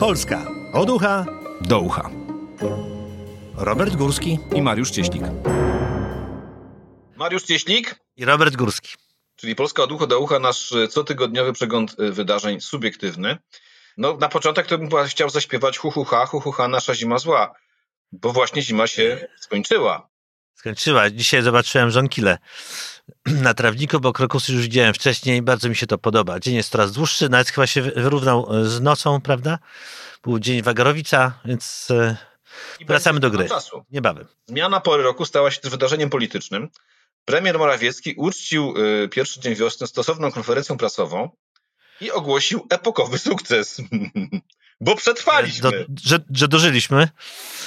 Polska od ucha do ucha. Robert Górski i Mariusz Cieślik. Mariusz Cieślik i Robert Górski. Czyli Polska od ucha do ucha, nasz cotygodniowy przegląd y, wydarzeń subiektywny. No, na początek to bym chciał zaśpiewać hu hu ha, hu hu ha, nasza zima zła, bo właśnie zima się skończyła. Skończyła. Dzisiaj zobaczyłem żonkile na trawniku, bo krokusy już widziałem wcześniej. Bardzo mi się to podoba. Dzień jest coraz dłuższy, nawet chyba się wyrównał e, z nocą, prawda? Był dzień Wagarowicza, więc e, I wracamy do gry. Czasu. Niebawem. Zmiana pory roku stała się też wydarzeniem politycznym. Premier Morawiecki uczcił y, pierwszy dzień wiosny stosowną konferencją prasową i ogłosił epokowy sukces. Bo przetrwaliśmy. Do, że, że dożyliśmy.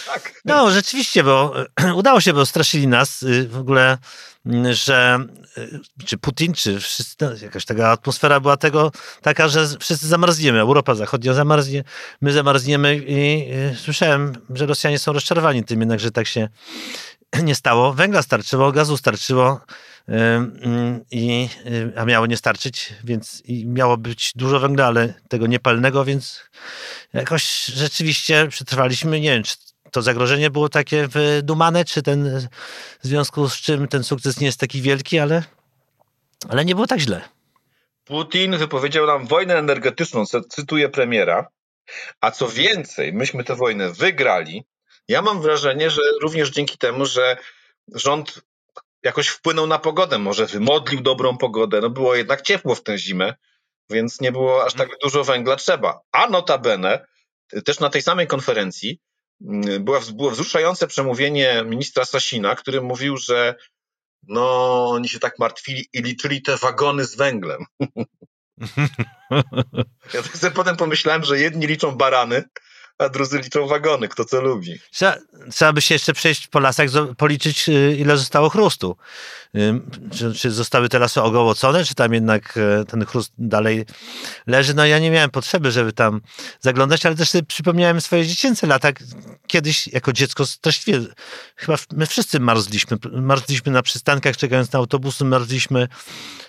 Tak. No, rzeczywiście, bo udało się, bo straszyli nas y, w ogóle, mm, że y, czy Putin, czy wszyscy, no, jakaś taka atmosfera była tego taka, że wszyscy zamarzniemy. Europa Zachodnia zamarznie, my zamarzniemy i y, słyszałem, że Rosjanie są rozczarowani tym jednak, że tak się nie stało. Węgla starczyło, gazu starczyło, i, a miało nie starczyć, więc miało być dużo węgla, ale tego niepalnego, więc jakoś rzeczywiście przetrwaliśmy. Nie wiem, czy to zagrożenie było takie wydumane, czy ten w związku z czym ten sukces nie jest taki wielki, ale, ale nie było tak źle. Putin wypowiedział nam wojnę energetyczną, cytuję premiera, a co więcej, myśmy tę wojnę wygrali. Ja mam wrażenie, że również dzięki temu, że rząd jakoś wpłynął na pogodę, może wymodlił dobrą pogodę. No było jednak ciepło w tę zimę, więc nie było aż tak mhm. dużo węgla trzeba. A notabene, też na tej samej konferencji mm, była, było wzruszające przemówienie ministra Sasina, który mówił, że no, oni się tak martwili i liczyli te wagony z węglem. ja tak sobie potem pomyślałem, że jedni liczą barany, a drudzy liczą wagony, kto co lubi. Trzeba, trzeba by się jeszcze przejść po lasach, policzyć y, ile zostało chrustu. Czy, czy zostały te lasy ogołocone, czy tam jednak e, ten chrust dalej leży. No ja nie miałem potrzeby, żeby tam zaglądać, ale też sobie przypomniałem swoje dziecięce lata. Kiedyś jako dziecko straszliwie, chyba my wszyscy marzliśmy. Marzliśmy na przystankach, czekając na autobusy, marzliśmy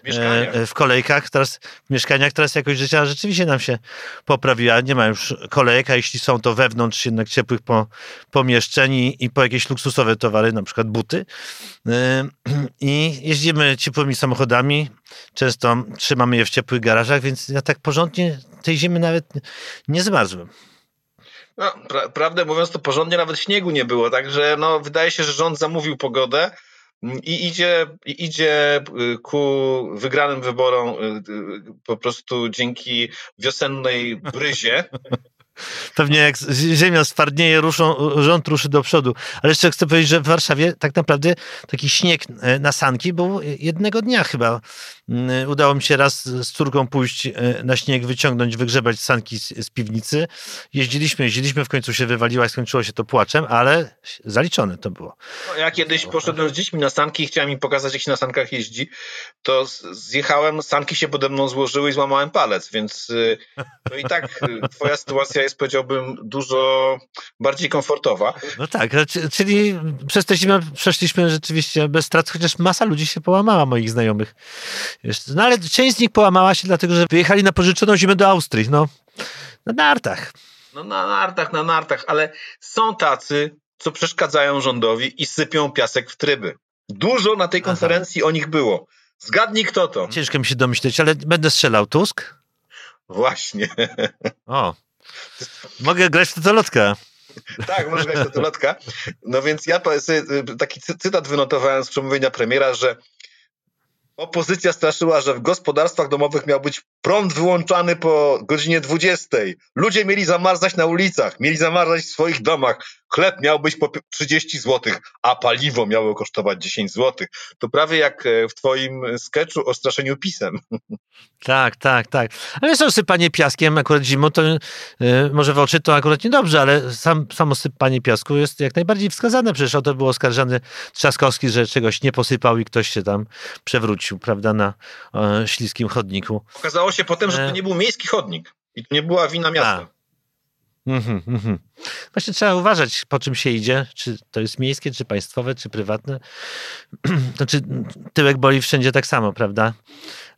e, w kolejkach, teraz w mieszkaniach. Teraz jakość życia rzeczywiście nam się poprawiła. Nie ma już kolejek, a jeśli są to wewnątrz jednak ciepłych po, pomieszczeń i, i po jakieś luksusowe towary, na przykład buty. E, I jeździmy ciepłymi samochodami, często trzymamy je w ciepłych garażach, więc ja tak porządnie tej zimy nawet nie zmarzłem. No, pra prawdę mówiąc, to porządnie nawet śniegu nie było, także no, wydaje się, że rząd zamówił pogodę i idzie, i idzie y, ku wygranym wyborom y, y, po prostu dzięki wiosennej bryzie. Pewnie jak ziemia stwardnieje, ruszą, rząd ruszy do przodu. Ale jeszcze chcę powiedzieć, że w Warszawie tak naprawdę taki śnieg e, na sanki był jednego dnia chyba. Mm, udało mi się raz z córką pójść e, na śnieg, wyciągnąć, wygrzebać sanki z, z piwnicy. Jeździliśmy, jeździliśmy, w końcu się wywaliła, skończyło się to płaczem, ale zaliczone to było. No, ja kiedyś poszedłem z dziećmi na sanki i chciałem im pokazać, jak się na sankach jeździ, to zjechałem, sanki się pode mną złożyły i złamałem palec, więc to i tak twoja sytuacja jest, powiedziałbym, dużo bardziej komfortowa. No tak, czyli przez tę zimę przeszliśmy rzeczywiście bez strat, chociaż masa ludzi się połamała, moich znajomych. No ale część z nich połamała się dlatego, że wyjechali na pożyczoną zimę do Austrii, no. Na nartach. No na nartach, na nartach, ale są tacy, co przeszkadzają rządowi i sypią piasek w tryby. Dużo na tej konferencji Aha. o nich było. Zgadnij kto to. Ciężko mi się domyśleć, ale będę strzelał. Tusk? Właśnie. O. Mogę grać w totolotka. tak, możesz grać w totolotka. No więc ja taki cytat wynotowałem z przemówienia premiera, że Opozycja straszyła, że w gospodarstwach domowych miał być prąd wyłączany po godzinie 20. Ludzie mieli zamarzać na ulicach, mieli zamarzać w swoich domach. Chleb miał być po 30 zł, a paliwo miało kosztować 10 zł. To prawie jak e, w twoim sketchu o straszeniu pisem. Tak, tak, tak. Ale są sypanie piaskiem akurat zimą, to yy, może w oczy to akurat niedobrze, ale sam, samo sypanie piasku jest jak najbardziej wskazane. Przecież o to był oskarżany Trzaskowski, że czegoś nie posypał i ktoś się tam przewrócił, prawda, na e, śliskim chodniku. Okazało się potem, że to e. nie był miejski chodnik i to nie była wina miasta. A. Mm -hmm, Właśnie trzeba uważać, po czym się idzie, czy to jest miejskie, czy państwowe, czy prywatne. Znaczy, tyłek boli wszędzie tak samo, prawda?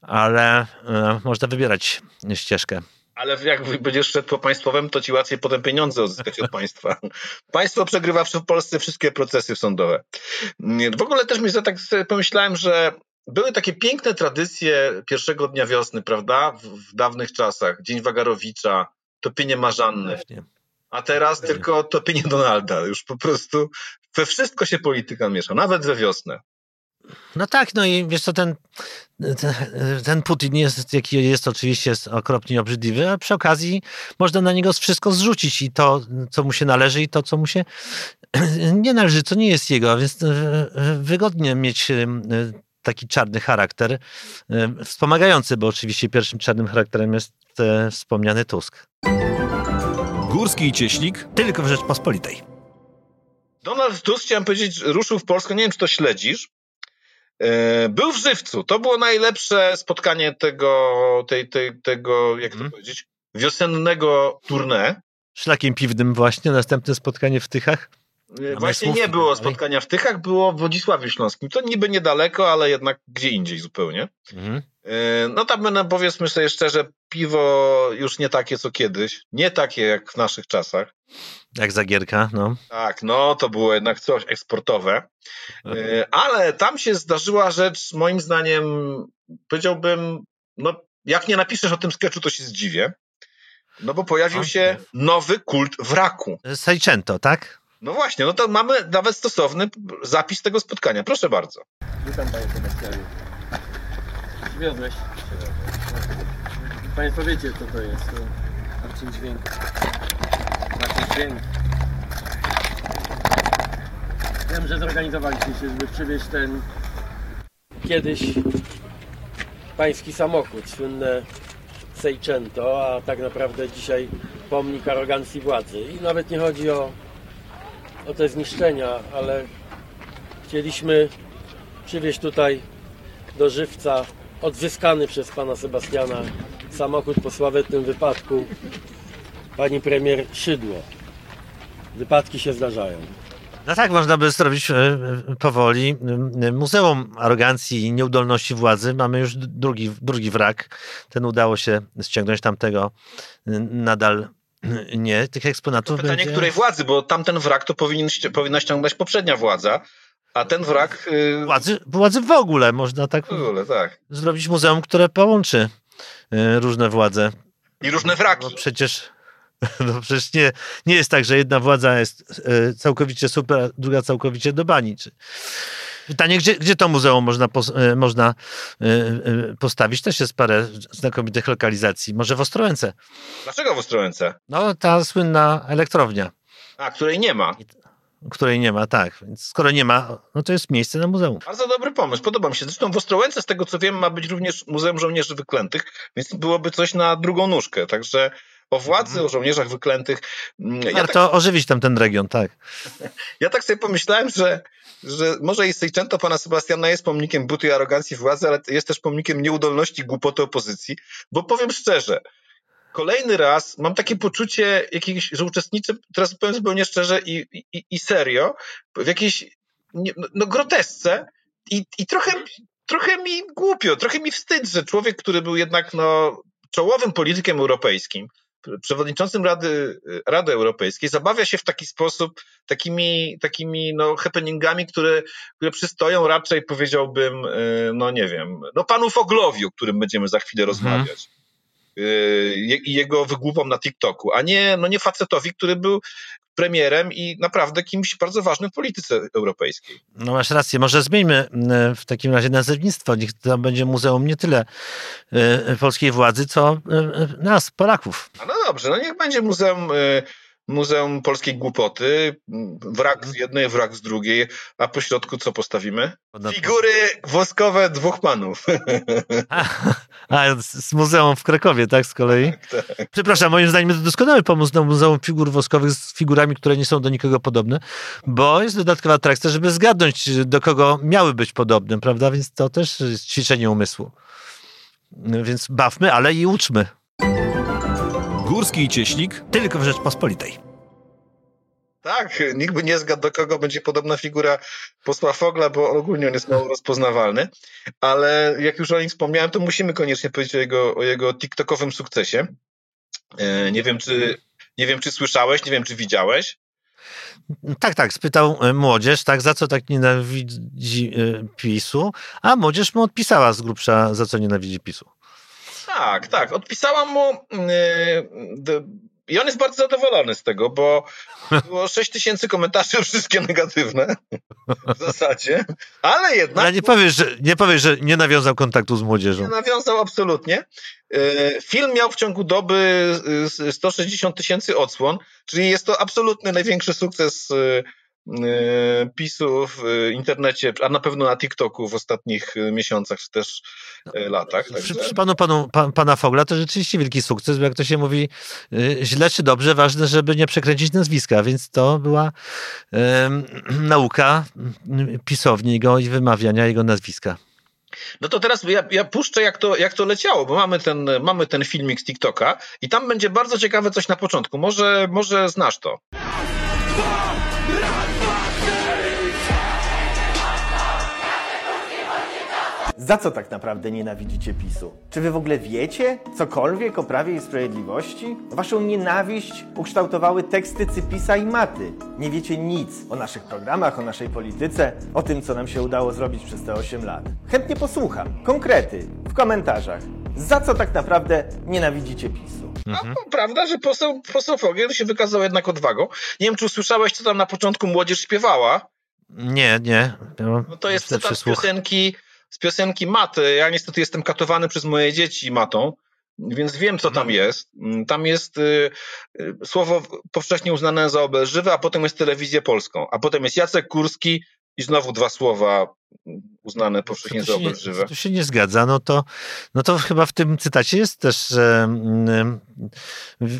Ale e, można wybierać ścieżkę. Ale jak będziesz szedł po państwowym, to ci łatwiej potem pieniądze odzyskać od państwa. Państwo przegrywa w Polsce wszystkie procesy sądowe. W ogóle też mi za tak pomyślałem, że były takie piękne tradycje pierwszego dnia wiosny, prawda? W, w dawnych czasach. Dzień Wagarowicza, topienie Marzanny. A teraz tylko topienie Donalda. Już po prostu we wszystko się polityka miesza, nawet we wiosnę. No tak, no i wiesz co, ten, ten, ten Putin jest, jaki jest oczywiście jest okropnie obrzydliwy, a przy okazji można na niego wszystko zrzucić i to, co mu się należy i to, co mu się nie należy, co nie jest jego, więc e, wygodnie mieć e, taki czarny charakter, e, wspomagający, bo oczywiście pierwszym czarnym charakterem jest wspomniany Tusk. Górski i Cieśnik tylko w Rzeczpospolitej. Donald Tusk, chciałem powiedzieć, ruszył w Polskę, nie wiem, czy to śledzisz, E, był w Żywcu. To było najlepsze spotkanie tego, tej, tej, tego jak to hmm. powiedzieć, wiosennego tournée. Szlakiem piwnym właśnie, następne spotkanie w Tychach. E, właśnie nie było spotkania w Tychach, było w Wodzisławiu Śląskim. To niby niedaleko, ale jednak gdzie indziej zupełnie. Mhm. E, no tam no, powiedzmy sobie szczerze, piwo już nie takie co kiedyś. Nie takie jak w naszych czasach. Jak Zagierka, no. Tak, no to było jednak coś eksportowe. E, ale tam się zdarzyła rzecz, moim zdaniem, powiedziałbym, no jak nie napiszesz o tym sketchu, to się zdziwię. No bo pojawił się nowy kult wraku. Seicento, tak? No właśnie, no to mamy nawet stosowny zapis tego spotkania. Proszę bardzo. Witam panie Sebastianie. Przywiozłeś? Państwo wiecie co to jest. Marcin Dźwięk. Marcin Dźwięk. Wiem, że zorganizowaliście się, żeby przywieźć ten kiedyś pański samochód, słynne Seicento, a tak naprawdę dzisiaj pomnik arogancji władzy. I nawet nie chodzi o, o te zniszczenia, ale chcieliśmy przywieźć tutaj do żywca odzyskany przez pana Sebastiana samochód po sławetnym wypadku pani premier Szydło. Wypadki się zdarzają. No tak, można by zrobić e, e, powoli. Muzeum Arogancji i Nieudolności Władzy. Mamy już drugi, drugi wrak. Ten udało się ściągnąć tamtego. Nadal nie. Tych eksponatów. To pytanie, będzie... której władzy, bo tamten wrak to powinien, powinna ściągnąć poprzednia władza. A ten wrak. Yy... Władzy, władzy w ogóle można tak, w ogóle, tak zrobić muzeum, które połączy yy, różne władze. I różne wraki. Bo przecież no przecież nie, nie jest tak, że jedna władza jest e, całkowicie super, a druga całkowicie do bani. Pytanie, gdzie, gdzie to muzeum można, e, można e, postawić? Też jest parę znakomitych lokalizacji. Może w Ostrołęce. Dlaczego w Ostrołęce? No, ta słynna elektrownia. A, której nie ma. Której nie ma, tak. Więc skoro nie ma, no to jest miejsce na muzeum. Bardzo dobry pomysł, podoba mi się. Zresztą w Ostrołęce, z tego co wiem, ma być również Muzeum Żołnierzy Wyklętych, więc byłoby coś na drugą nóżkę. Także o władzy, mhm. o żołnierzach wyklętych. Mm, ja Warto tak, ożywić tam ten region, tak. Ja tak sobie pomyślałem, że, że może i Seicento pana Sebastiana jest pomnikiem buty i arogancji władzy, ale jest też pomnikiem nieudolności, głupoty opozycji, bo powiem szczerze, kolejny raz mam takie poczucie jakiegoś, że uczestniczę, teraz powiem zupełnie szczerze i, i, i serio, w jakiejś no, no, grotesce i, i trochę, trochę mi głupio, trochę mi wstyd, że człowiek, który był jednak no, czołowym politykiem europejskim, przewodniczącym Rady, Rady Europejskiej zabawia się w taki sposób takimi, takimi no, happeningami, które, które przystoją raczej, powiedziałbym, y, no nie wiem, no panu Foglowi, o którym będziemy za chwilę mhm. rozmawiać. Y, I jego wygłupom na TikToku, a nie, no nie facetowi, który był premierem i naprawdę kimś bardzo ważnym w polityce europejskiej. No masz rację, może zmieńmy e, w takim razie nazewnictwo. Niech to będzie muzeum nie tyle e, polskiej władzy, co e, nas, Polaków. No dobrze, no niech będzie muzeum Muzeum Polskiej Głupoty, wrak z jednej, wrak z drugiej, a po środku co postawimy? Figury woskowe dwóch panów. A, a z muzeum w Krakowie, tak, z kolei? Tak, tak. Przepraszam, moim zdaniem to doskonały pomysł na Muzeum Figur Woskowych z figurami, które nie są do nikogo podobne, bo jest dodatkowa atrakcja, żeby zgadnąć, do kogo miały być podobne, prawda? Więc to też jest ćwiczenie umysłu. Więc bawmy, ale i uczmy. Górski i Cieśnik tylko w Rzeczpospolitej. Tak, nikt by nie zgadł, do kogo będzie podobna figura posła Fogla, bo ogólnie on jest mało rozpoznawalny. Ale jak już o nim wspomniałem, to musimy koniecznie powiedzieć o jego, o jego TikTokowym sukcesie. E, nie wiem, czy, nie wiem, czy słyszałeś, nie wiem, czy widziałeś. Tak, tak, spytał e, młodzież, tak, za co tak nienawidzi e, PiSu, a młodzież mu odpisała z grubsza, za co nienawidzi PiSu. Tak, tak, odpisałam mu yy, i on jest bardzo zadowolony z tego, bo było 6 tysięcy komentarzy, wszystkie negatywne w zasadzie, ale jednak... Ale nie powiesz, że nie, powiesz, że nie nawiązał kontaktu z młodzieżą. Nie nawiązał absolutnie. E, film miał w ciągu doby 160 tysięcy odsłon, czyli jest to absolutny największy sukces E, PiSu w e, internecie, a na pewno na TikToku w ostatnich e, miesiącach czy też latach. Także... Przy panu, panu pan, pana Fogla to rzeczywiście wielki sukces, bo jak to się mówi źle czy dobrze, ważne, żeby nie przekręcić nazwiska, więc to była nauka pisowni jego i wymawiania jego nazwiska. No to teraz ja, ja puszczę, jak to, jak to leciało, bo mamy ten, mamy ten filmik z TikToka i tam będzie bardzo ciekawe coś na początku. Może, może znasz to. Za co tak naprawdę nienawidzicie PiSu? Czy wy w ogóle wiecie cokolwiek o Prawie i Sprawiedliwości? Waszą nienawiść ukształtowały teksty Cypisa i Maty. Nie wiecie nic o naszych programach, o naszej polityce, o tym, co nam się udało zrobić przez te 8 lat. Chętnie posłucham. Konkrety w komentarzach. Za co tak naprawdę nienawidzicie PiSu? Mhm. A prawda, że poseł, poseł Fogiel się wykazał jednak odwagą. Nie wiem, czy usłyszałeś, co tam na początku młodzież śpiewała. Nie, nie. No to jest cytat piosenki z piosenki Maty. Ja niestety jestem katowany przez moje dzieci matą, więc wiem, co tam mhm. jest. Mm, tam jest y, y, słowo powszechnie uznane za obelżywe, a potem jest telewizję polską, a potem jest Jacek Kurski i znowu dwa słowa uznane powszechnie za obelżywe. To się nie zgadza. No to, no to chyba w tym cytacie jest też e,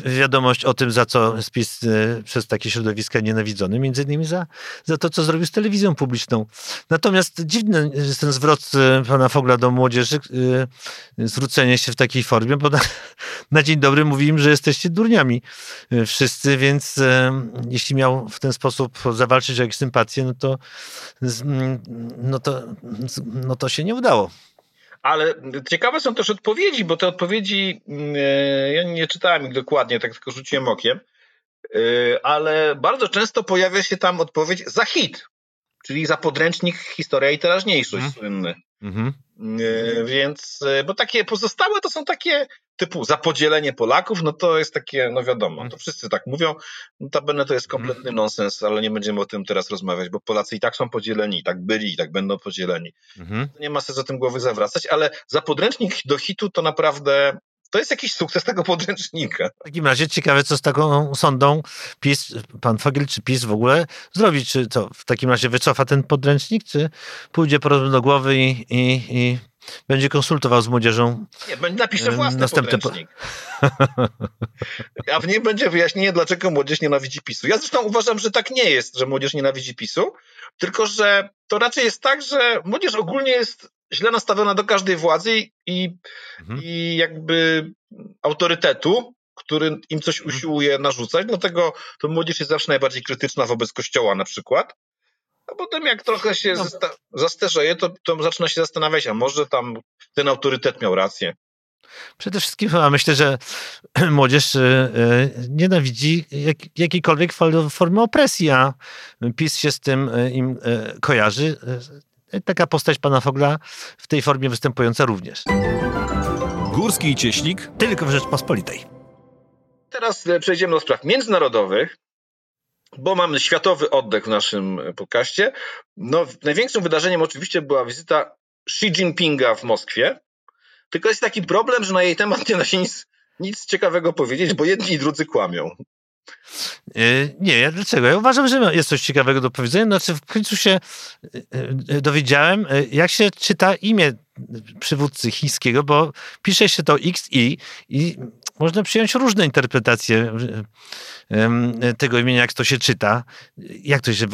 wiadomość o tym, za co spis e, przez takie środowiska nienawidzony, między innymi za, za to, co zrobił z telewizją publiczną. Natomiast dziwny jest ten zwrot e, pana Fogla do młodzieży, e, zwrócenie się w takiej formie, bo na, na dzień dobry mówi im, że jesteście durniami wszyscy, więc jeśli miał w ten sposób zawalczyć o ich sympatię, no to, no to no to się nie udało. Ale ciekawe są też odpowiedzi, bo te odpowiedzi, mm, ja nie czytałem ich dokładnie, tak tylko rzuciłem okiem, e, ale bardzo często pojawia się tam odpowiedź za hit, czyli za podręcznik historia i teraźniejszość mm. słynny. Mm -hmm. Więc, bo takie pozostałe to są takie typu za podzielenie Polaków, no to jest takie, no wiadomo, mhm. to wszyscy tak mówią, notabene to jest kompletny mhm. nonsens, ale nie będziemy o tym teraz rozmawiać, bo Polacy i tak są podzieleni, i tak byli, i tak będą podzieleni. Mhm. Nie ma sensu o tym głowy zawracać, ale za podręcznik do hitu to naprawdę to jest jakiś sukces tego podręcznika. W takim razie ciekawe, co z taką sądą PiS, pan Fogiel czy PiS w ogóle zrobi. Czy to w takim razie wycofa ten podręcznik, czy pójdzie po do głowy i, i, i będzie konsultował z młodzieżą. Nie, napisze własny następny podręcznik. A w niej będzie wyjaśnienie, dlaczego młodzież nienawidzi PiSu. Ja zresztą uważam, że tak nie jest, że młodzież nienawidzi PiSu, tylko że to raczej jest tak, że młodzież ogólnie jest źle nastawiona do każdej władzy i, mhm. i jakby autorytetu, który im coś mhm. usiłuje narzucać, dlatego to młodzież jest zawsze najbardziej krytyczna wobec kościoła na przykład. A potem jak trochę się no. zastarzeje, to, to zaczyna się zastanawiać, a może tam ten autorytet miał rację. Przede wszystkim chyba myślę, że młodzież e, e, nienawidzi jak, jakiejkolwiek formy opresji, a PiS się z tym e, im kojarzy. Taka postać pana Fogla w tej formie występująca również. Górski i Cieślik tylko w Rzeczpospolitej. Teraz przejdziemy do spraw międzynarodowych bo mamy światowy oddech w naszym podcaście. No, największym wydarzeniem oczywiście była wizyta Xi Jinpinga w Moskwie. Tylko jest taki problem, że na jej temat nie da się nic, nic ciekawego powiedzieć, bo jedni i drudzy kłamią. E, nie, dlaczego? Ja uważam, że jest coś ciekawego do powiedzenia. Znaczy, w końcu się e, e, dowiedziałem, jak się czyta imię przywódcy chińskiego, bo pisze się to XI i można przyjąć różne interpretacje tego imienia, jak to się czyta. Jak to się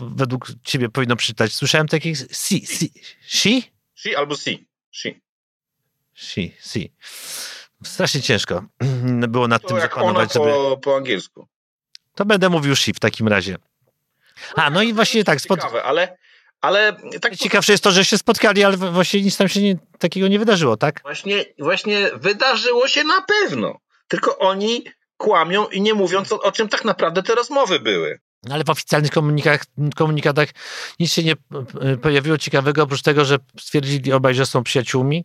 według ciebie powinno przeczytać? Słyszałem takich si, si, si? Si albo si. Si. Si, si. Strasznie ciężko było nad to tym zapanować, po, żeby... po angielsku. To będę mówił si w takim razie. A, no i właśnie tak. Spod... Ciekawe, ale ale tak Ciekawsze jest to, że się spotkali, ale właśnie nic tam się nie, takiego nie wydarzyło, tak? Właśnie, właśnie wydarzyło się na pewno. tylko oni kłamią i nie mówią, co, o czym tak naprawdę te rozmowy były. Ale w oficjalnych komunikatach, nic się nie e, pojawiło ciekawego, oprócz tego, że stwierdzili obaj, że są przyjaciółmi.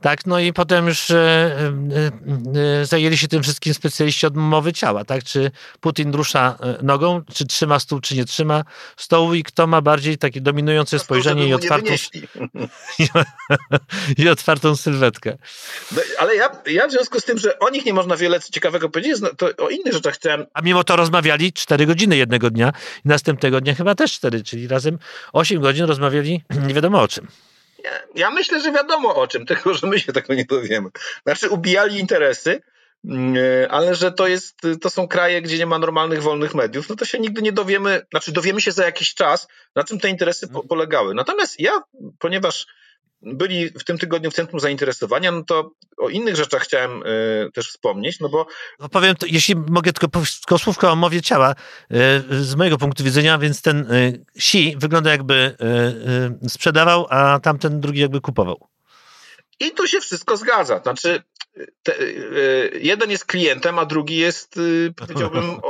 Tak, no i potem już e, e, e, zajęli się tym wszystkim specjaliści od mowy ciała, tak? Czy Putin rusza nogą, czy trzyma stół, czy nie trzyma stołu i kto ma bardziej takie dominujące spojrzenie i otwartą, i otwartą sylwetkę. No, ale ja, ja w związku z tym, że o nich nie można wiele ciekawego powiedzieć, to o innych rzeczach chciałem... A mimo to rozmawiali 4 godziny jednego dnia i następnego dnia chyba też 4, czyli razem 8 godzin rozmawiali nie wiadomo o czym. Ja, myślę, że wiadomo o czym, tylko że my się tego nie dowiemy. Znaczy ubijali interesy, mm, ale że to, jest, to są kraje, gdzie nie ma normalnych, wolnych mediów, no to się nigdy nie dowiemy, znaczy dowiemy się za jakiś czas, na czym te interesy po, polegały. Natomiast ja, ponieważ byli w tym tygodniu w centrum zainteresowania, no to o innych rzeczach chciałem y, też wspomnieć, no bo... No powiem, to, jeśli mogę tylko, tylko słówko o mowie ciała, y, z mojego punktu widzenia, więc ten y, Si wygląda jakby sprzedawał, a tamten drugi jakby kupował. I tu się wszystko zgadza. Znaczy, te, jeden jest klientem, a drugi jest, powiedziałbym,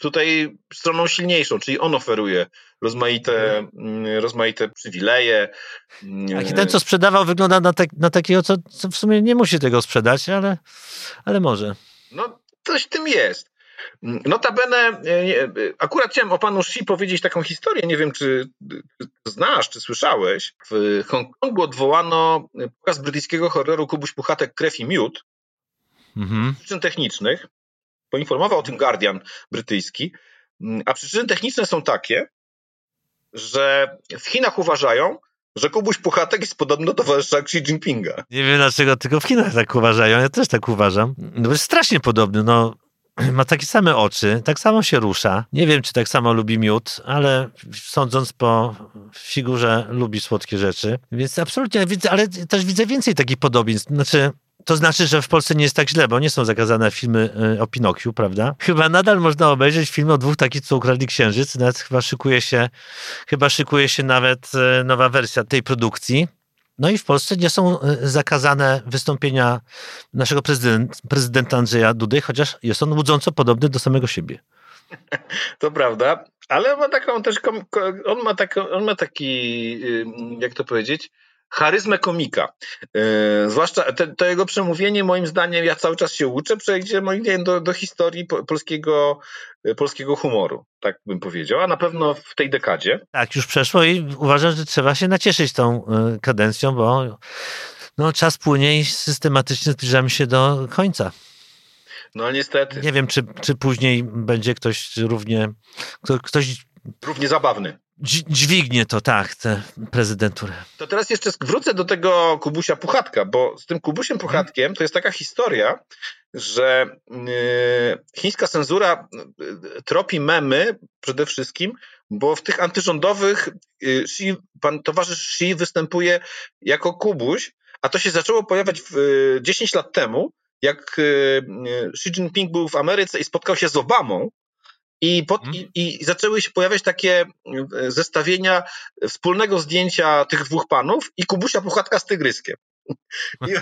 tutaj stroną silniejszą, czyli on oferuje rozmaite, mm, rozmaite przywileje. A ten, co sprzedawał, wygląda na, tak, na takiego, co, co w sumie nie musi tego sprzedać, ale, ale może. No, coś w tym jest. Notabene, e, e, akurat chciałem o panu Xi powiedzieć taką historię, nie wiem czy znasz, czy słyszałeś. W Hongkongu odwołano pokaz brytyjskiego horroru Kubuś Puchatek Krew i Miód mhm. z przyczyn technicznych. Poinformował o tym Guardian brytyjski. A przyczyny techniczne są takie, że w Chinach uważają, że Kubuś Puchatek jest podobno towarzysza Xi Jinpinga. Nie wiem dlaczego tylko w Chinach tak uważają, ja też tak uważam. No jest strasznie podobny, no ma takie same oczy, tak samo się rusza. Nie wiem, czy tak samo lubi miód, ale sądząc po figurze, lubi słodkie rzeczy. Więc absolutnie, ale też widzę więcej takich podobieństw. Znaczy, to znaczy, że w Polsce nie jest tak źle, bo nie są zakazane filmy y, o Pinokiu, prawda? Chyba nadal można obejrzeć film o dwóch takich, co ukradli księżyc. Nawet chyba szykuje się, chyba szykuje się nawet y, nowa wersja tej produkcji. No i w Polsce nie są y, zakazane wystąpienia naszego prezydent, prezydenta Andrzeja Dudy, chociaż jest on łudząco podobny do samego siebie. To prawda, ale ma taką też, on ma, taką, on ma taki, jak to powiedzieć, charyzmę komika. Yy, zwłaszcza te, to jego przemówienie, moim zdaniem, ja cały czas się uczę, przejdzie moim zdaniem do, do historii po, polskiego, e, polskiego humoru, tak bym powiedział, a na pewno w tej dekadzie. Tak, już przeszło i uważam, że trzeba się nacieszyć tą y, kadencją, bo no, czas płynie i systematycznie zbliżamy się do końca. No niestety. Nie wiem, czy, czy później będzie ktoś równie, ktoś... Równie zabawny dźwignie to, tak, tę prezydenturę. To teraz jeszcze wrócę do tego Kubusia Puchatka, bo z tym Kubusiem Puchatkiem to jest taka historia, że yy, chińska cenzura yy, tropi memy przede wszystkim, bo w tych antyrządowych yy, Xi, pan towarzysz Xi występuje jako Kubuś, a to się zaczęło pojawiać w, 10 lat temu, jak Xi Jinping był w Ameryce i spotkał się z Obamą, i, pod, hmm. i, I, zaczęły się pojawiać takie e, zestawienia wspólnego zdjęcia tych dwóch panów i Kubusia Puchatka z tygryskiem. I,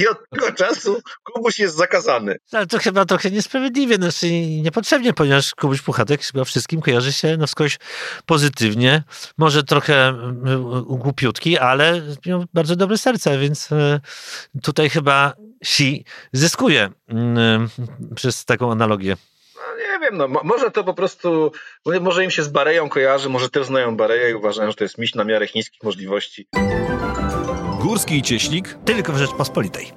I, od tego czasu Kubuś jest zakazany. Ale to chyba trochę niesprawiedliwie, znaczy niepotrzebnie, ponieważ Kubuś Puchatek chyba wszystkim kojarzy się na wskroś pozytywnie. Może trochę głupiutki, ale miał bardzo dobre serce, więc e, tutaj chyba si zyskuje mm, przez taką analogię nie wiem, no może to po prostu, może im się z Bareją kojarzy, może też znają Bareję i uważają, że to jest miś na miarę chińskich możliwości. Górski i Cieśnik tylko w Rzeczpospolitej.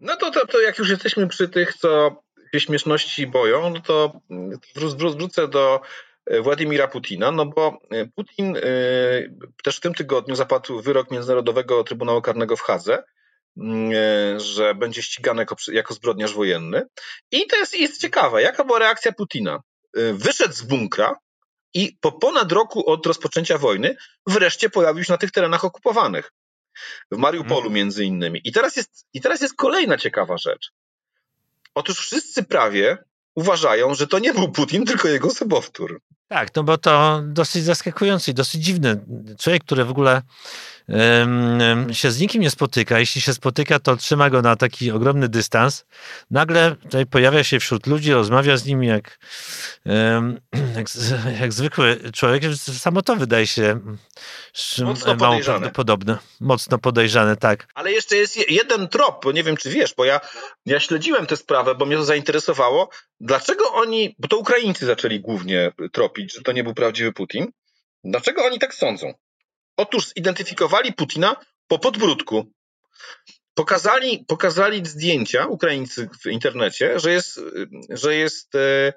No to, to, to jak już jesteśmy przy tych, co się śmieszności boją, no to wró wrócę do e, Władimira Putina, no bo e, Putin y, też w tym tygodniu zapadł wyrok Międzynarodowego Trybunału Karnego w Hadze, e, że będzie ścigany jako, jako zbrodniarz wojenny. I to jest, jest ciekawe, jaka była reakcja Putina. E, wyszedł z bunkra i po ponad roku od rozpoczęcia wojny wreszcie pojawił się na tych terenach okupowanych. W Mariupolu mhm. między innymi. I teraz jest, i teraz jest kolejna ciekawa rzecz. Otóż wszyscy prawie uważają, że to nie był Putin, tylko jego sobowtór. Tak, no bo to dosyć zaskakujący i dosyć dziwny. Człowiek, który w ogóle się z nikim nie spotyka. Jeśli się spotyka, to trzyma go na taki ogromny dystans. Nagle tutaj pojawia się wśród ludzi, rozmawia z nimi jak, jak, jak zwykły człowiek. Samo to wydaje się Mocno mało podejrzane. prawdopodobne. Mocno podejrzane, tak. Ale jeszcze jest je- jeden trop, bo nie wiem, czy wiesz, bo ja, ja śledziłem tę sprawę, bo mnie to zainteresowało. Dlaczego oni, bo to Ukraińcy zaczęli głównie tropić, że to nie był prawdziwy Putin. Dlaczego oni tak sądzą? Otóż zidentyfikowali Putina po podbródku. Pokazali, pokazali zdjęcia Ukraińcy w internecie, że jest, że jest e,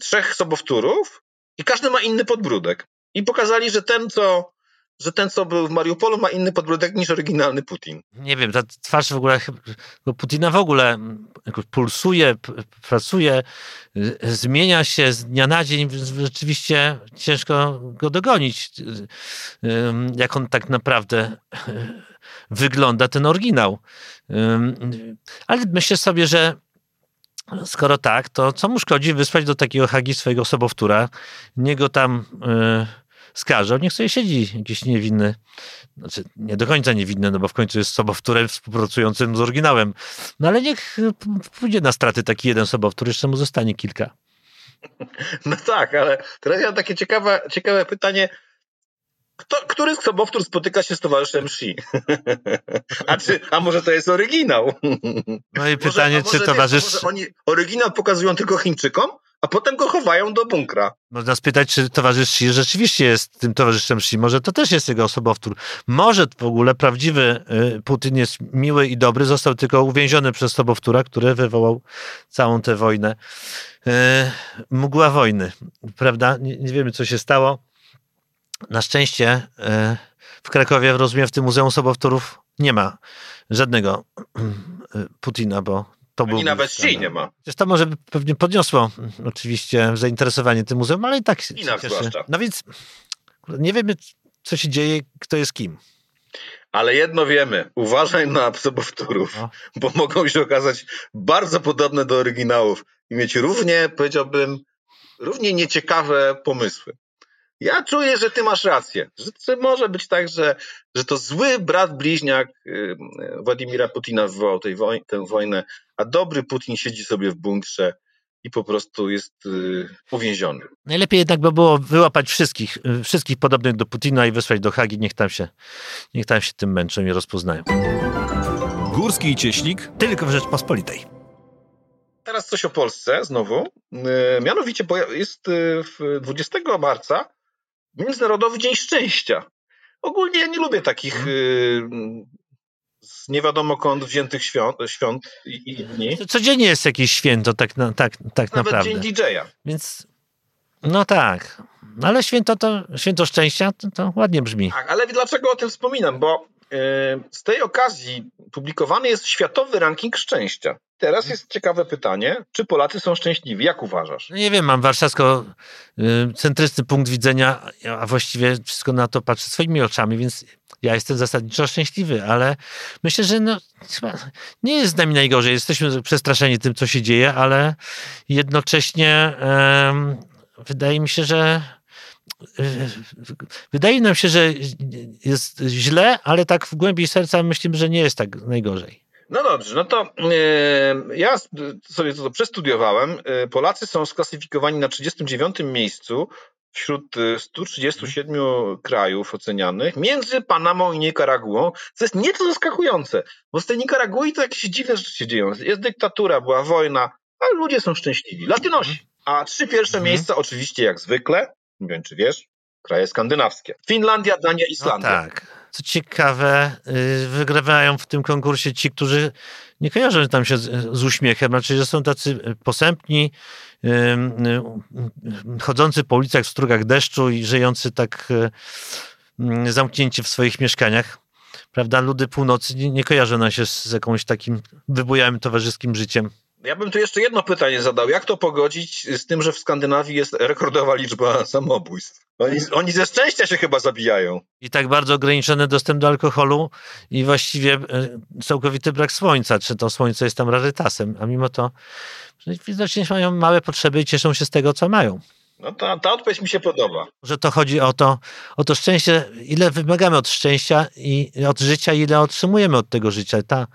trzech sobowtórów i każdy ma inny podbródek. I pokazali, że ten, co, że ten, co był w Mariupolu, ma inny podbródek niż oryginalny Putin. Nie wiem, ta twarz w ogóle, Putina w ogóle pulsuje, pracuje, y, zmienia się z dnia na dzień. więc Rzeczywiście ciężko go dogonić, y, jak on tak naprawdę y, wygląda, ten oryginał. Ale myślę sobie, że skoro tak, to co mu szkodzi wysłać do takiego Hagi swojego sobowtóra, nie go tam skażą, niech sobie siedzi jakiś niewinny znaczy nie do końca niewinny, no bo w końcu jest sobowtórem współpracującym z oryginałem. No ale niech y, pójdzie na straty taki jeden sobowtór, jeszcze mu zostanie kilka. No tak, ale teraz ja mam takie ciekawe, ciekawe pytanie. Kto, który z sobowtór spotyka się z towarzyszem Xi? A, czy, a może to jest oryginał? No i pytanie, może czy towarzysz... Może oni oryginał pokazują tylko Chińczykom, a potem go chowają do bunkra. Można spytać, czy towarzysz rzeczywiście jest tym towarzyszem Xi. Może to też jest jego sobowtór. Może w ogóle prawdziwy y, Putin jest miły i dobry, został tylko uwięziony przez sobowtóra, który wywołał całą tę wojnę. Y, Mgła wojny, prawda? Nie, nie wiemy, co się stało. Na szczęście y, w Krakowie, rozumiem, w tym Muzeum Sobowtórów nie ma żadnego Putina, bo to był... Ani nawet Xi nie ma. Przecież to może pewnie podniosło mm, oczywiście zainteresowanie tym muzeum, ale i tak się China cieszy. zwłaszcza. No więc nie wiemy, co się dzieje, kto jest kim. Ale jedno wiemy, uważaj na sobowtórów, No. bo mogą się okazać bardzo podobne do oryginałów i mieć równie, powiedziałbym, równie nieciekawe pomysły. Ja czuję, że ty masz rację, że, że może być tak, że, że to zły brat bliźniak y, Władimira Putina wywołał tej woj- tę wojnę, a dobry Putin siedzi sobie w bunkrze i po prostu jest y, uwięziony. Najlepiej jednak by było wyłapać wszystkich, y, wszystkich podobnych do Putina i wysłać do Hagi, niech tam się, niech tam się tym męczą i rozpoznają. Górski i Cieślik Tylko w Rzeczpospolitej. Teraz coś o Polsce znowu. Mianowicie jest yy, w 20 marca Międzynarodowy Dzień Szczęścia. Ogólnie ja nie lubię takich yy, z nie wiadomo kąd wziętych świąt, świąt i, i dni. Codziennie jest jakieś święto, tak, na, tak, tak Nawet naprawdę. Dzień DJ-a. Więc no tak. No Ale święto to, święto szczęścia to, to ładnie brzmi. Tak, ale dlaczego o tym wspominam? Bo yy, z tej okazji publikowany jest światowy ranking szczęścia. Teraz jest ciekawe pytanie, czy Polacy są szczęśliwi? Jak uważasz? No nie wiem, mam warszawsko-centryczny punkt widzenia, a właściwie wszystko na to patrzę swoimi oczami, więc ja jestem zasadniczo szczęśliwy, ale myślę, że no, nie jest z nami najgorzej. Jesteśmy przestraszeni tym, co się dzieje, ale jednocześnie em, wydaje mi się, że e, wydaje nam się, że jest źle, ale tak w głębi serca myślimy, że nie jest tak najgorzej. No dobrze, no to e, ja sobie to przestudiowałem. E, Polacy są sklasyfikowani na 39 miejscu wśród e, 137 krajów ocenianych między Panamą i Nikaraguą, co jest nieco zaskakujące, bo z tej Nikaragui to jakieś dziwne rzeczy się dzieją. Jest dyktatura, była wojna, ale ludzie są szczęśliwi. Latynosi. A trzy pierwsze Mhm. miejsca oczywiście jak zwykle, nie wiem czy wiesz, kraje skandynawskie. Finlandia, Dania, No Islandia. tak. Co ciekawe, y, wygrywają w tym konkursie ci, którzy nie kojarzą tam się z, z uśmiechem, znaczy, że są tacy posępni, y, y, chodzący po ulicach w strugach deszczu i żyjący tak y, y, zamknięci w swoich mieszkaniach. Prawda, ludy północy nie, nie kojarzą się z, z jakimś takim wybujałym towarzyskim życiem. Ja bym tu jeszcze jedno pytanie zadał. Jak to pogodzić z tym, że w Skandynawii jest rekordowa liczba samobójstw? Oni, oni ze szczęścia się chyba zabijają. I tak bardzo ograniczony dostęp do alkoholu i właściwie e, całkowity brak słońca. Czy to słońce jest tam rarytasem, a mimo to widocznie mają małe potrzeby i cieszą się z tego, co mają. No ta, ta odpowiedź mi się podoba. Że to chodzi o to, o to szczęście, ile wymagamy od szczęścia i od życia, ile otrzymujemy od tego życia. Ta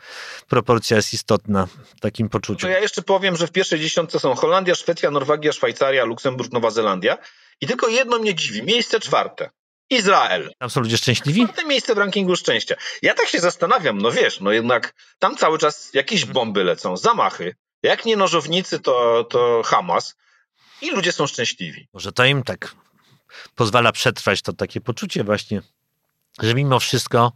proporcja jest istotna w takim poczuciu. To ja jeszcze powiem, że w pierwszej dziesiątce są Holandia, Szwecja, Norwegia, Szwajcaria, Luksemburg, Nowa Zelandia. I tylko jedno mnie dziwi. Miejsce czwarte. Izrael. Tam są ludzie szczęśliwi? Czwarte miejsce w rankingu szczęścia. Ja tak się zastanawiam, no wiesz, no jednak tam cały czas jakieś bomby lecą, zamachy. Jak nie nożownicy, to, to Hamas. I ludzie są szczęśliwi. Może to im tak pozwala przetrwać to takie poczucie właśnie, że mimo wszystko,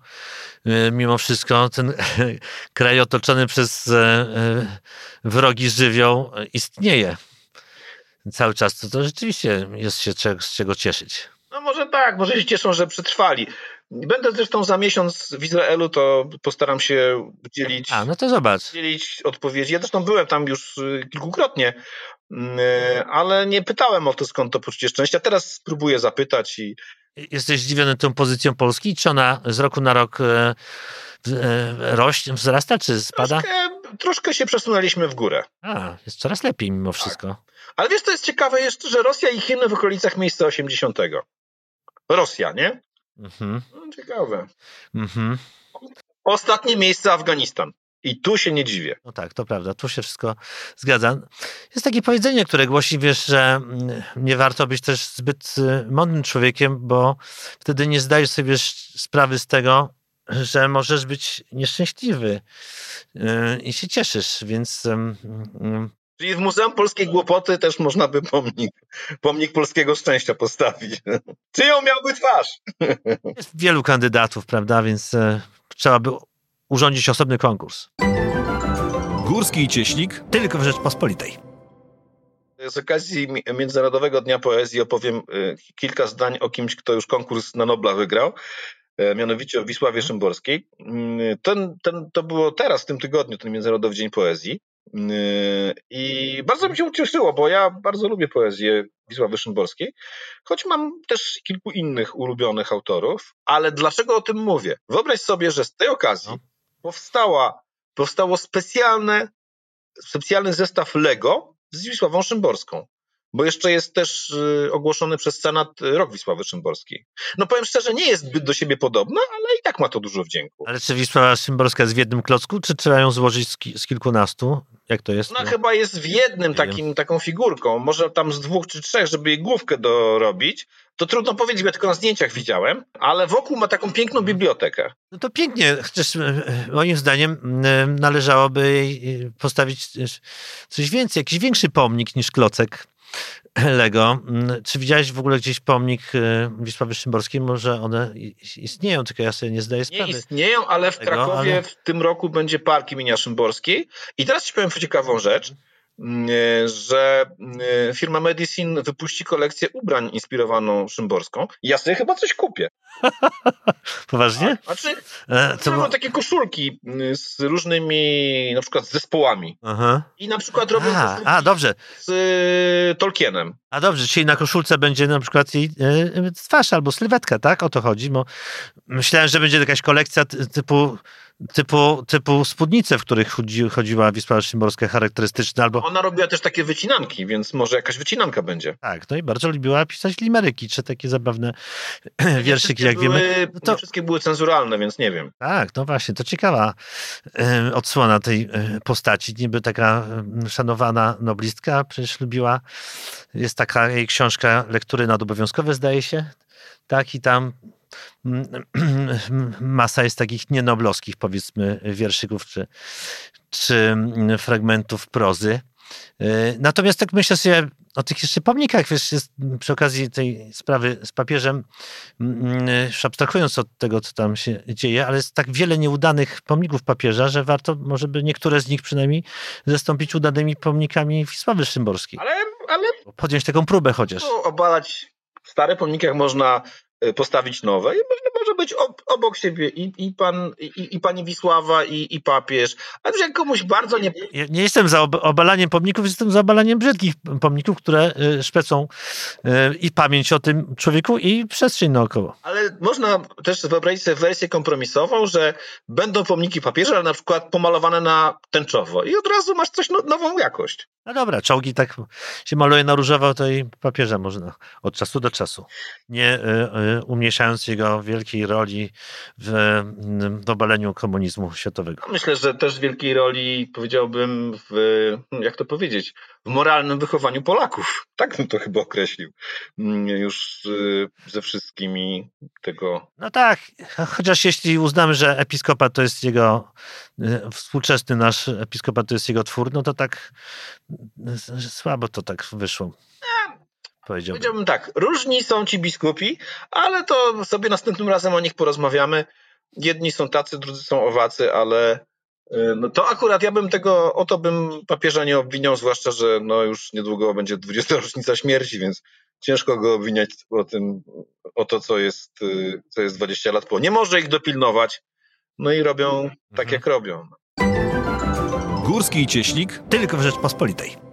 y, mimo wszystko ten kraj otoczony przez e, e, wrogi żywioł istnieje cały czas. To, to rzeczywiście jest się z czego cieszyć. No może tak, może się cieszą, że przetrwali. Będę zresztą za miesiąc w Izraelu, to postaram się udzielić, A, no to zobacz. udzielić odpowiedzi. Ja zresztą byłem tam już kilkukrotnie, ale nie pytałem o to, skąd to poczucie szczęścia. Teraz spróbuję zapytać i. Jesteś zdziwiony tą pozycją Polski? Czy ona z roku na rok e, e, rośnie, wzrasta, czy spada? Troszkę, troszkę się przesunęliśmy w górę. A, jest coraz lepiej mimo wszystko. Tak. Ale wiesz, to jest ciekawe jeszcze, że Rosja i Chiny w okolicach miejsca 80. Rosja, nie? Mhm. No, ciekawe. Mhm. Ostatnie miejsce Afganistan. I tu się nie dziwię. No tak, to prawda, tu się wszystko zgadza. Jest takie powiedzenie, które głosi, wiesz, że mm, nie warto być też zbyt y, mądrym człowiekiem, bo wtedy nie zdajesz sobie sprawy z tego, że możesz być nieszczęśliwy y, i się cieszysz, więc Czyli w Muzeum Polskiej Głupoty też można by pomnik, pomnik polskiego szczęścia postawić. Czyją miałby twarz? Jest wielu kandydatów, prawda, więc trzeba by urządzić osobny konkurs. Górski i Cieśnik tylko w Rzeczpospolitej. Z okazji Międzynarodowego Dnia Poezji opowiem e, kilka zdań o kimś, kto już konkurs na Nobla wygrał e, mianowicie o Wisławie Szymborskiej. Mm, ten, ten, to było teraz, w tym tygodniu, ten Międzynarodowy Dzień Poezji. I bardzo mi się ucieszyło, bo ja bardzo lubię poezję Wisławy Szymborskiej, choć mam też kilku innych ulubionych autorów. Ale dlaczego o tym mówię? Wyobraź sobie, że z tej okazji no. Powstała, powstało specjalne, specjalny zestaw Lego z Wisławą Szymborską bo jeszcze jest też y, ogłoszony przez Senat rok Wisławy Szymborskiej. No powiem szczerze, nie jest zbyt do siebie podobna, ale i tak ma to dużo wdzięku. Ale czy Wisława Szymborska jest w jednym klocku, czy trzeba ją złożyć z, ki z kilkunastu? Jak to jest? No, no chyba jest w jednym takim, taką figurką, może tam z dwóch czy trzech, żeby jej główkę dorobić. To trudno powiedzieć, bo ja tylko na zdjęciach widziałem, ale wokół ma taką piękną bibliotekę. No to pięknie, chociaż e, moim zdaniem e, należałoby jej postawić coś więcej, jakiś większy pomnik niż klocek Lego. Mm, czy widziałeś w ogóle gdzieś pomnik y, Wisławy Szymborskiej? Może one istnieją, tylko ja sobie nie zdaję sprawy. Nie istnieją, ale w Krakowie ale... w tym roku będzie park imienia Szymborskiej. I teraz ci powiem ciekawą rzecz. Mm, że mm, firma Medicine wypuści kolekcję ubrań inspirowaną Szymborską. Ja sobie chyba coś kupię. Poważnie? A, znaczy, e, to mam takie koszulki mm, z różnymi na przykład zespołami. Aha. I na przykład robię a, a, dobrze. z y, Tolkienem. A dobrze, czyli na koszulce będzie na przykład jej y, twarz albo sylwetka, tak? O to chodzi, bo myślałem, że będzie jakaś kolekcja typu typu, typu spódnice, w których chodzi, chodziła Wisła Szymborska charakterystyczne. Albo... Ona robiła też takie wycinanki, więc może jakaś wycinanka będzie. Tak, no i bardzo lubiła pisać limeryki, czy takie zabawne nie wierszyki, jak były, wiemy. No to... Wszystkie były cenzuralne, więc nie wiem. Tak, no właśnie, to ciekawa odsłona tej e, postaci. Niby taka szanowana noblistka, przecież lubiła, jest taka jej książka lektury nadobowiązkowe, zdaje się, tak, i tam masa jest takich nienoblowskich, powiedzmy, wierszyków czy, czy fragmentów prozy. Y, natomiast tak myślę sobie o tych jeszcze pomnikach, wiesz, jest przy okazji tej sprawy z papieżem, już abstrahując od tego, co tam się dzieje, ale jest tak wiele nieudanych pomników papieża, że warto może by niektóre z nich przynajmniej zastąpić udanymi pomnikami Wisławy Szymborskiej. Ale, ale... Podjąć taką próbę chociaż. Obalać stare pomniki, jak można Y, postawić nowe i może mogą być ob, obok siebie i, i, pan, i, i pani Wisława, i, i papież. A już jak komuś bardzo nie... Ja nie jestem za ob- obalaniem pomników, jestem za obalaniem brzydkich pomników, które y, szpecą y, i pamięć o tym człowieku i przestrzeń naokoło. Ale można też wyobrazić sobie wersję kompromisową, że będą pomniki papieża, ale na przykład pomalowane na tęczowo i od razu masz coś no, nową jakość. No dobra, czołgi tak się maluje na różowo, to i papieża można od czasu do czasu. Nie y, umniejszając jego wielkiej roli w, w obaleniu komunizmu światowego. Myślę, że też wielkiej roli, powiedziałbym, w, jak to powiedzieć, w moralnym wychowaniu Polaków. Tak bym to chyba określił. Mm, Już y, ze wszystkimi tego. No tak, chociaż jeśli uznamy, że episkopat to jest jego, y, współczesny nasz episkopat to jest jego twór, no to tak y, słabo to tak wyszło. Powiedziałbym. Powiedziałbym tak, różni są ci biskupi, ale to sobie następnym razem o nich porozmawiamy. Jedni są tacy, drudzy są owacy, ale y, no to akurat ja bym tego, o to bym papieża nie obwiniał, zwłaszcza, że no już niedługo będzie 20. rocznica śmierci, więc ciężko go obwiniać o tym, o to, co jest, y, co jest 20 lat po. Nie może ich dopilnować, no i robią tak, Mhm. jak robią. Górski i Cieślik Tylko w Rzeczpospolitej.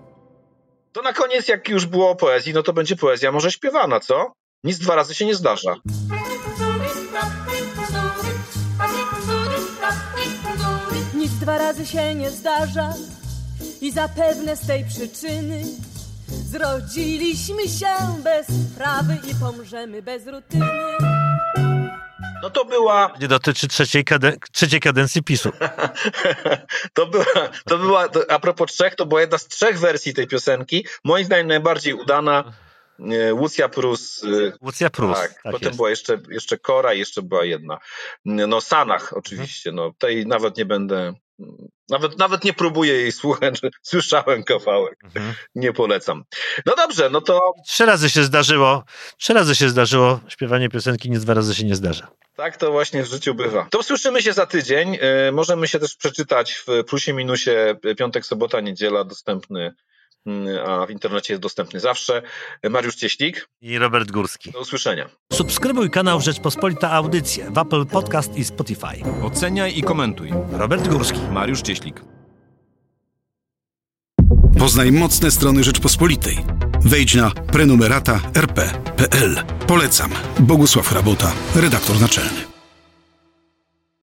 To na koniec, jak już było o poezji, no to będzie poezja może śpiewana, co? Nic dwa razy się nie zdarza. Nic dwa razy się nie zdarza i zapewne z tej przyczyny zrodziliśmy się bez sprawy i pomrzemy bez rutyny. No to była Nie dotyczy trzeciej, kaden- trzeciej kadencji PiSu. to była, to była to, a propos trzech, to była jedna z trzech wersji tej piosenki. Moim zdaniem najbardziej udana. e, Łucja Prus. e, Łucja Prus. Tak, Tak, potem jest. była jeszcze, jeszcze Kora i jeszcze była jedna. No Sanach oczywiście, no tej nawet nie będę, nawet, nawet nie próbuję jej słuchać, słyszałem kawałek, Mhm. nie polecam. No dobrze, no to Trzy razy się zdarzyło, trzy razy się zdarzyło śpiewanie piosenki, nic dwa razy się nie zdarza. tak to właśnie w życiu bywa. To słyszymy się za tydzień, e, możemy się też przeczytać w plusie minusie e, piątek, sobota, niedziela dostępny, a w internecie jest dostępny zawsze. Mariusz Cieślik, I Robert Górski. do usłyszenia. Subskrybuj kanał Rzeczpospolita Audycje w Apple Podcast i Spotify. oceniaj i komentuj. Robert Górski. Mariusz Cieślik. Poznaj mocne strony Rzeczpospolitej. Wejdź na prenumerata rp.pl. Polecam. Bogusław Rabota, redaktor naczelny.